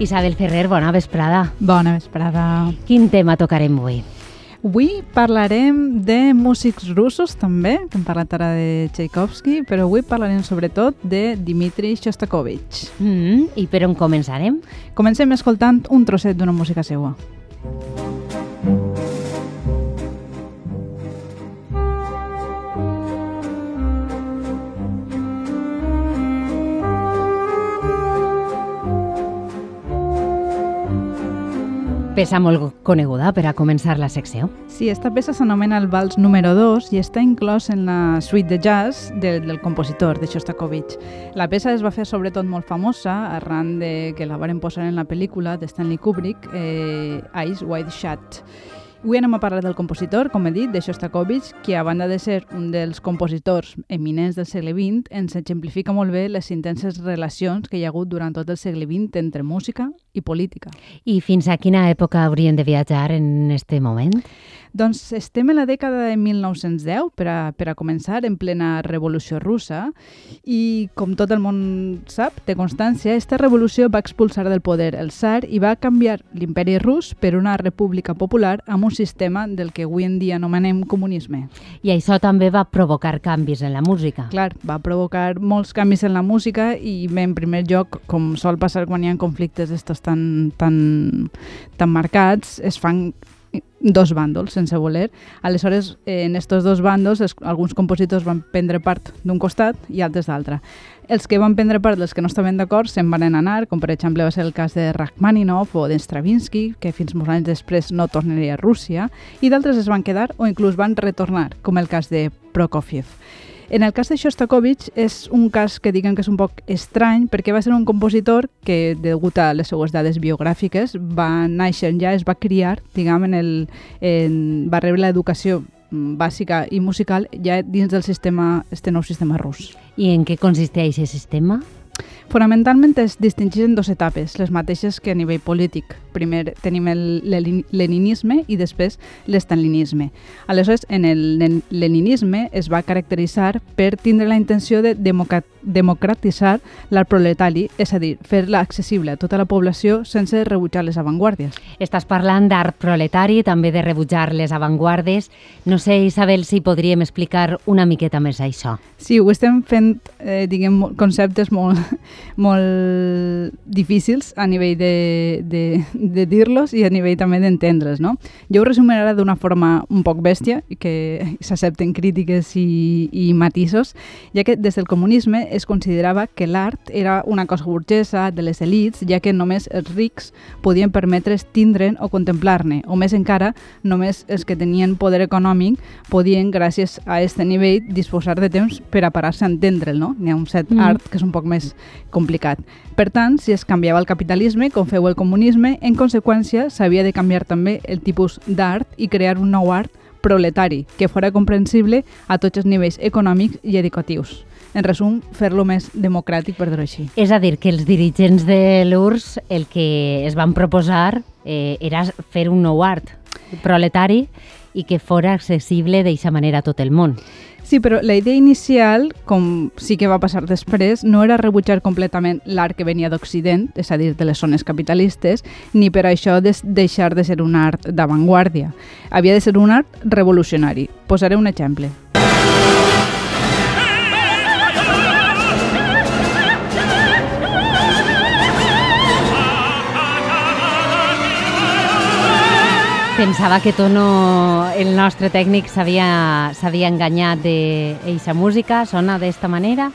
Isabel Ferrer, bona vesprada. Bona vesprada. Quin tema tocarem avui? Avui parlarem de músics russos també, que hem parlat ara de Tchaikovsky, però avui parlarem sobretot de Dmitri Shostakovich. Mm -hmm. I per on començarem? Comencem escoltant un trosset d'una música seua. Peça molt coneguda per a començar la secció. Sí, esta peça s'anomena el vals número 2 i està inclòs en la suite de jazz del, del compositor, de Shostakovich. La peça es va fer sobretot molt famosa arran de que la varen posar en la pel·lícula de Stanley Kubrick, eh, Eyes Wide Shut. Avui anem a parlar del compositor, com he dit, de Shostakovich, que a banda de ser un dels compositors eminents del segle XX, ens exemplifica molt bé les intenses relacions que hi ha hagut durant tot el segle XX entre música i política. I fins a quina època hauríem de viatjar en este moment? Doncs estem en la dècada de 1910, per a, per a començar, en plena revolució russa, i com tot el món sap, té constància, aquesta revolució va expulsar del poder el tsar i va canviar l'imperi rus per una república popular amb un sistema del que avui en dia anomenem comunisme. I això també va provocar canvis en la música. Clar, va provocar molts canvis en la música i bé, en primer lloc, com sol passar quan hi ha conflictes tan, tan, tan marcats, es fan dos bàndols, sense voler. Aleshores, eh, en estos dos bàndols, es, alguns compositors van prendre part d'un costat i altres d'altre. Els que van prendre part dels que no estaven d'acord se'n van anar, com per exemple va ser el cas de Rachmaninoff o d'Stravinsky, que fins molts anys després no tornaria a Rússia, i d'altres es van quedar o inclús van retornar, com el cas de Prokofiev. En el cas de Shostakovich és un cas que diguem que és un poc estrany perquè va ser un compositor que, degut a les seues dades biogràfiques, va néixer ja, es va criar, diguem, en el, en, va rebre l'educació bàsica i musical ja dins del sistema, este nou sistema rus. I en què consisteix aquest sistema? Fonamentalment es distingeix en dues etapes, les mateixes que a nivell polític. Primer tenim el leninisme i després l'estalinisme. Aleshores, en el leninisme es va caracteritzar per tindre la intenció de democratitzar l'art proletari, és a dir, fer-la accessible a tota la població sense rebutjar les avantguàrdies. Estàs parlant d'art proletari, també de rebutjar les avantguardes. No sé, Isabel, si podríem explicar una miqueta més això. Sí, ho estem fent, eh, diguem, conceptes molt, molt difícils a nivell de, de, de dir-los i a nivell també d'entendre's, no? Jo ho resumiré ara d'una forma un poc bèstia, que s'accepten crítiques i, i matisos, ja que des del comunisme es considerava que l'art era una cosa burgesa de les elites, ja que només els rics podien permetre's tindre'n o contemplar-ne, o més encara, només els que tenien poder econòmic podien, gràcies a aquest nivell, disposar de temps per a parar-se a entendre'l, no? N'hi ha un set mm. art que és un poc més complicat. Per tant, si es canviava el capitalisme, com feu el comunisme, en conseqüència s'havia de canviar també el tipus d'art i crear un nou art proletari, que fora comprensible a tots els nivells econòmics i educatius. En resum, fer-lo més democràtic, per dir-ho així. És a dir, que els dirigents de l'URSS el que es van proposar eh, era fer un nou art proletari i que fora accessible d'aquesta manera a tot el món. Sí, però la idea inicial, com sí que va passar després, no era rebutjar completament l'art que venia d'Occident, és a dir, de les zones capitalistes, ni per això des deixar de ser un art d'avantguàrdia. Havia de ser un art revolucionari. Posaré un exemple. Pensava que Tono, el nostre tècnic, s'havia enganyat d'aquesta música. Sona d'esta manera?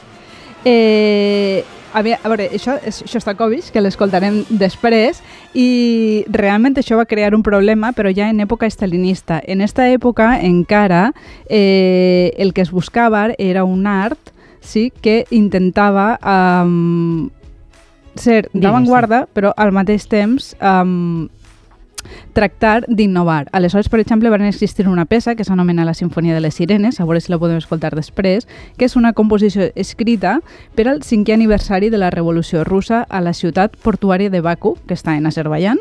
Eh, a, veure, a veure, això és Shostakovich, que l'escoltarem després, i realment això va crear un problema, però ja en època estalinista. En aquesta època, encara, eh, el que es buscava era un art sí, que intentava um, ser d'avantguarda, però al mateix temps um, tractar d'innovar. Aleshores, per exemple, van existir una peça que s'anomena La Sinfonia de les Sirenes, a veure si la podem escoltar després, que és una composició escrita per al cinquè aniversari de la Revolució Russa a la ciutat portuària de Baku, que està en Azerbaijan,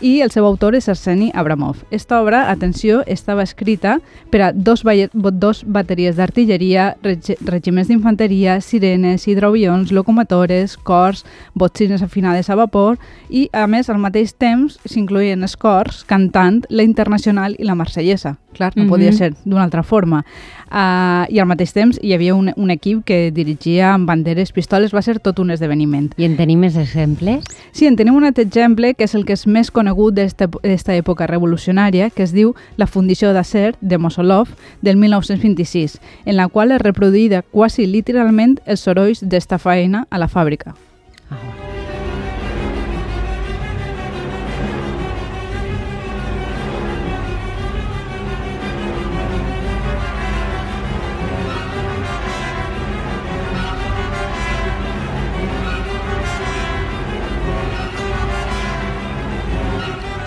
i el seu autor és Arseni Abramov. Esta obra, atenció, estava escrita per a dos, dos bateries d'artilleria, reg regiments d'infanteria, sirenes, hidroavions, locomotores, cors, botzines afinades a vapor i, a més, al mateix temps s'incloïen els cors cantant la Internacional i la Marsellesa. Clar, no mm -hmm. podia ser d'una altra forma. Uh, I al mateix temps hi havia un, un equip que dirigia amb banderes, pistoles, va ser tot un esdeveniment. I en tenim més exemples? Sí, en tenim un altre exemple que és el que és més conegut d'esta època revolucionària, que es diu La fundició d'acer de Mosolov del 1926, en la qual és reproduïda quasi literalment els sorolls d'esta feina a la fàbrica. Ah,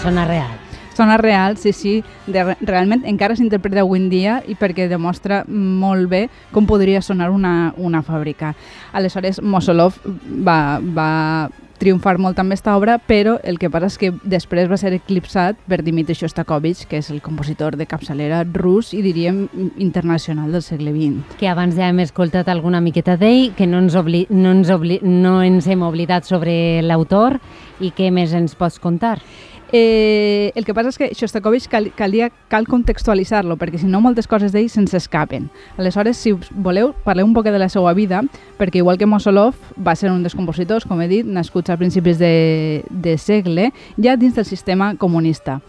Sona real. Sona real, sí, sí. De, realment encara s'interpreta avui en dia i perquè demostra molt bé com podria sonar una, una fàbrica. Aleshores, Mosolov va, va triomfar molt amb aquesta obra, però el que passa és que després va ser eclipsat per Dimitri Shostakovich, que és el compositor de capçalera rus i diríem internacional del segle XX. Que abans ja hem escoltat alguna miqueta d'ell, que no ens, obli no, ens obli no ens hem oblidat sobre l'autor i què més ens pots contar? Eh, el que passa és que Shostakovich cal, calia, cal contextualitzar-lo, perquè si no moltes coses d'ell se'ns escapen. Aleshores, si voleu, parleu un poc de la seva vida, perquè igual que Mosolov va ser un dels compositors, com he dit, nascuts a principis de, de segle, ja dins del sistema comunista.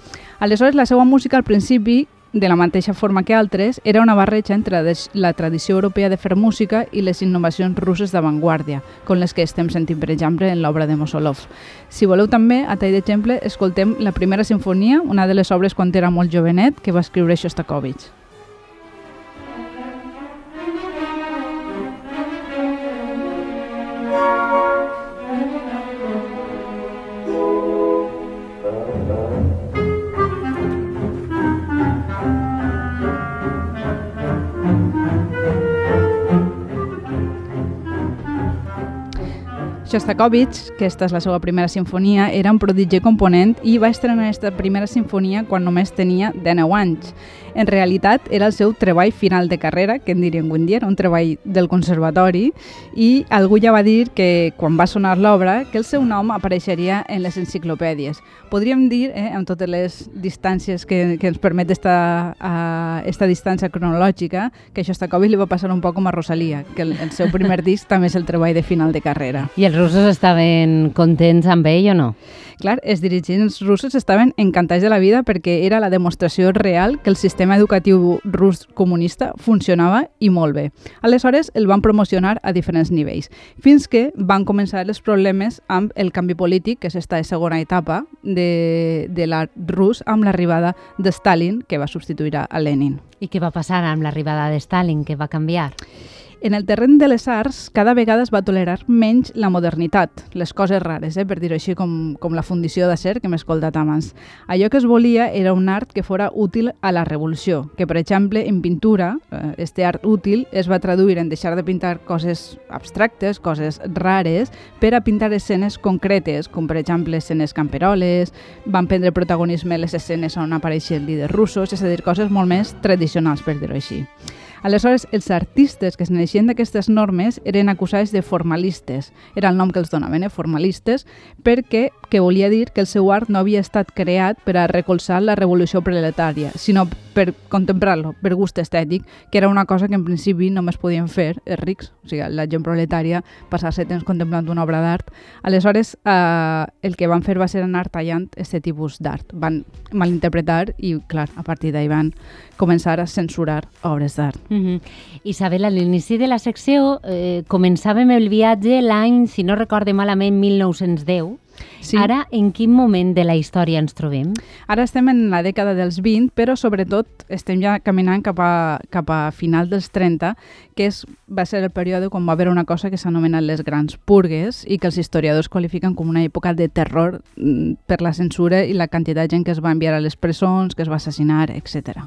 Aleshores, la seva música al principi de la mateixa forma que altres, era una barreja entre la tradició europea de fer música i les innovacions russes d'avantguàrdia, com les que estem sentint, per exemple, en l'obra de Mosolov. Si voleu també, a tall d'exemple, escoltem la primera sinfonia, una de les obres quan era molt jovenet, que va escriure Shostakovich. Shostakovich, que esta és la seva primera sinfonia, era un prodigi component i va estrenar aquesta primera sinfonia quan només tenia 19 anys. En realitat, era el seu treball final de carrera, que en diríem avui dia, era un treball del conservatori, i algú ja va dir que, quan va sonar l'obra, que el seu nom apareixeria en les enciclopèdies. Podríem dir, eh, amb totes les distàncies que, que ens permet esta, uh, esta distància cronològica, que Shostakovich li va passar un poc com a Rosalia, que el, el seu primer disc també és el treball de final de carrera. I els russos estaven contents amb ell o no? Clar, els dirigents russos estaven encantats de la vida perquè era la demostració real que el sistema educatiu rus comunista funcionava i molt bé. Aleshores el van promocionar a diferents nivells, fins que van començar els problemes amb el canvi polític, que és esta segona etapa de, de l'art rus, amb l'arribada de Stalin, que va substituir a Lenin. I què va passar amb l'arribada de Stalin, que va canviar? En el terreny de les arts, cada vegada es va tolerar menys la modernitat, les coses rares, eh, per dir-ho així, com, com la fundició d'acer que hem escoltat abans. Allò que es volia era un art que fora útil a la revolució, que, per exemple, en pintura, eh, este art útil es va traduir en deixar de pintar coses abstractes, coses rares, per a pintar escenes concretes, com, per exemple, escenes camperoles, van prendre protagonisme les escenes on apareixen líders russos, és a dir, coses molt més tradicionals, per dir-ho així. Aleshores, els artistes que es neixien d'aquestes normes eren acusats de formalistes. Era el nom que els donaven, eh? formalistes, perquè que volia dir que el seu art no havia estat creat per a recolzar la revolució proletària, sinó per contemplar-lo, per gust estètic, que era una cosa que en principi només podien fer els rics, o sigui, la gent proletària, passar-se temps contemplant una obra d'art. Aleshores, eh, el que van fer va ser anar tallant aquest tipus d'art. Van malinterpretar i, clar, a partir d'ahir van començar a censurar obres d'art. Mm -hmm. Isabel, a l'inici de la secció eh, començàvem el viatge l'any, si no recorde malament, 1910. Sí. Ara, en quin moment de la història ens trobem? Ara estem en la dècada dels 20, però sobretot estem ja caminant cap a, cap a final dels 30, que és, va ser el període quan va haver una cosa que s'ha anomenat les grans purgues i que els historiadors qualifiquen com una època de terror mm, per la censura i la quantitat de gent que es va enviar a les presons, que es va assassinar, etc.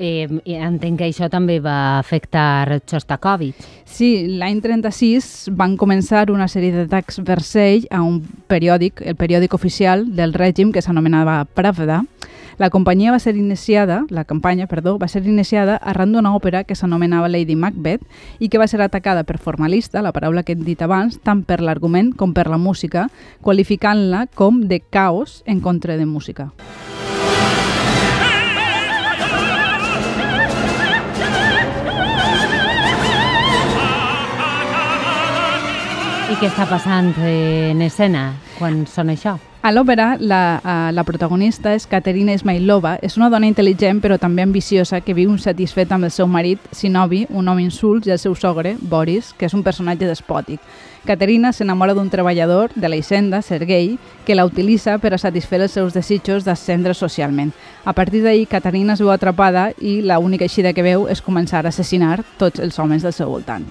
Eh, entenc que això també va afectar Shostakovich. Sí, l'any 36 van començar una sèrie d'atacs Versailles a un periòdic, el periòdic oficial del règim que s'anomenava Pravda. La companyia va ser iniciada, la campanya, perdó, va ser iniciada arran d'una òpera que s'anomenava Lady Macbeth i que va ser atacada per formalista, la paraula que hem dit abans, tant per l'argument com per la música, qualificant-la com de caos en contra de música. I què està passant eh, en escena quan sona això? A l'òpera, la, la protagonista és Caterina Ismailova. És una dona intel·ligent però també ambiciosa que viu insatisfeta amb el seu marit, Sinovi, un home insult, i el seu sogre, Boris, que és un personatge despòtic. Caterina s'enamora d'un treballador de la hisenda, Sergei, que la utilitza per a satisfer els seus desitjos d'ascendre socialment. A partir d'ahir, Caterina es veu atrapada i la única eixida que veu és començar a assassinar tots els homes del seu voltant.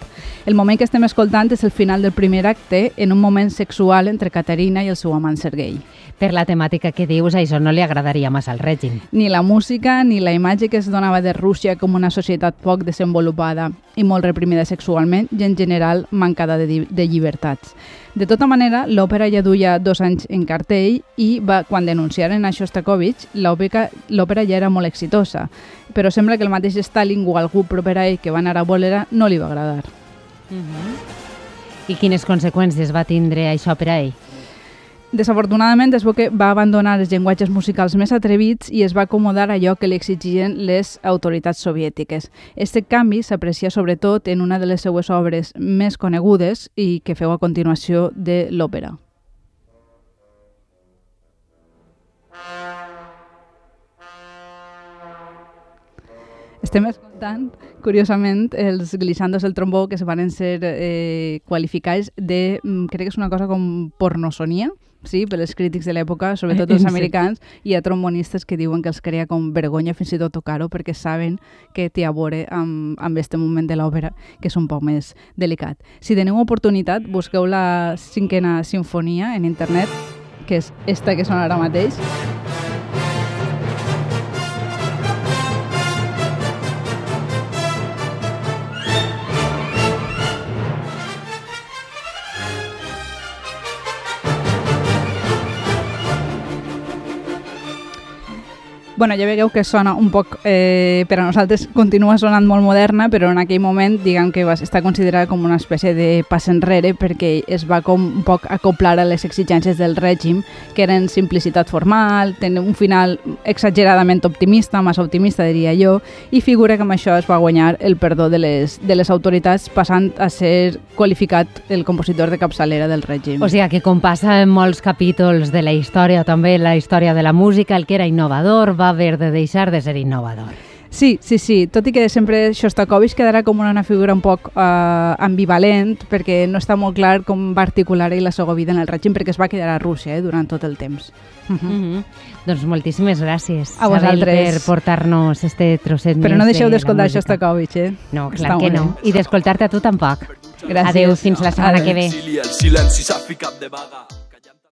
El moment que estem escoltant és el final del primer acte en un moment sexual entre Caterina i el seu amant Sergei. Per la temàtica que dius, això no li agradaria massa al règim. Ni la música ni la imatge que es donava de Rússia com una societat poc desenvolupada i molt reprimida sexualment i en general mancada de, de llibertats. De tota manera, l'òpera ja duia dos anys en cartell i va, quan denunciaren a Shostakovich, l'òpera ja era molt exitosa, però sembla que el mateix Stalin o algú proper a ell que va anar a veure no li va agradar. Uh -huh. I quines conseqüències va tindre això per a ell? Desafortunadament es veu que va abandonar els llenguatges musicals més atrevits i es va acomodar allò que li exigien les autoritats soviètiques. Este canvi s'aprecia sobretot en una de les seues obres més conegudes i que feu a continuació de l'òpera. Estem escoltant, curiosament, els glissandos del trombó que se van ser eh, qualificats de, mm, crec que és una cosa com pornosonia, sí, per els crítics de l'època, sobretot els americans, i hi ha trombonistes que diuen que els crea com vergonya fins i tot tocar-ho perquè saben que té a veure amb, amb este moment de l'òpera, que és un poc més delicat. Si teniu oportunitat, busqueu la cinquena sinfonia en internet, que és esta que sona ara mateix, bueno, ja veieu que sona un poc, eh, per a nosaltres continua sonant molt moderna, però en aquell moment diguem que va estar considerada com una espècie de pas enrere perquè es va com un poc acoplar a les exigències del règim, que eren simplicitat formal, tenen un final exageradament optimista, massa optimista diria jo, i figura que amb això es va guanyar el perdó de les, de les autoritats passant a ser qualificat el compositor de capçalera del règim. O sigui que com passa en molts capítols de la història, també la història de la música, el que era innovador va haver de deixar de ser innovador. Sí, sí, sí, tot i que sempre Shostakovich quedarà com una figura un poc uh, ambivalent perquè no està molt clar com va articular ell la seva vida en el règim perquè es va quedar a Rússia eh, durant tot el temps. Uh -huh. Uh -huh. Doncs moltíssimes gràcies, a vosaltres. per portar-nos este trosset Però no deixeu d'escoltar de Shostakovich, eh? No, clar Està que no. I d'escoltar-te a tu tampoc. Gràcies. Adéu, fins la setmana Adéu. que ve. El silenci s'ha ficat de vaga.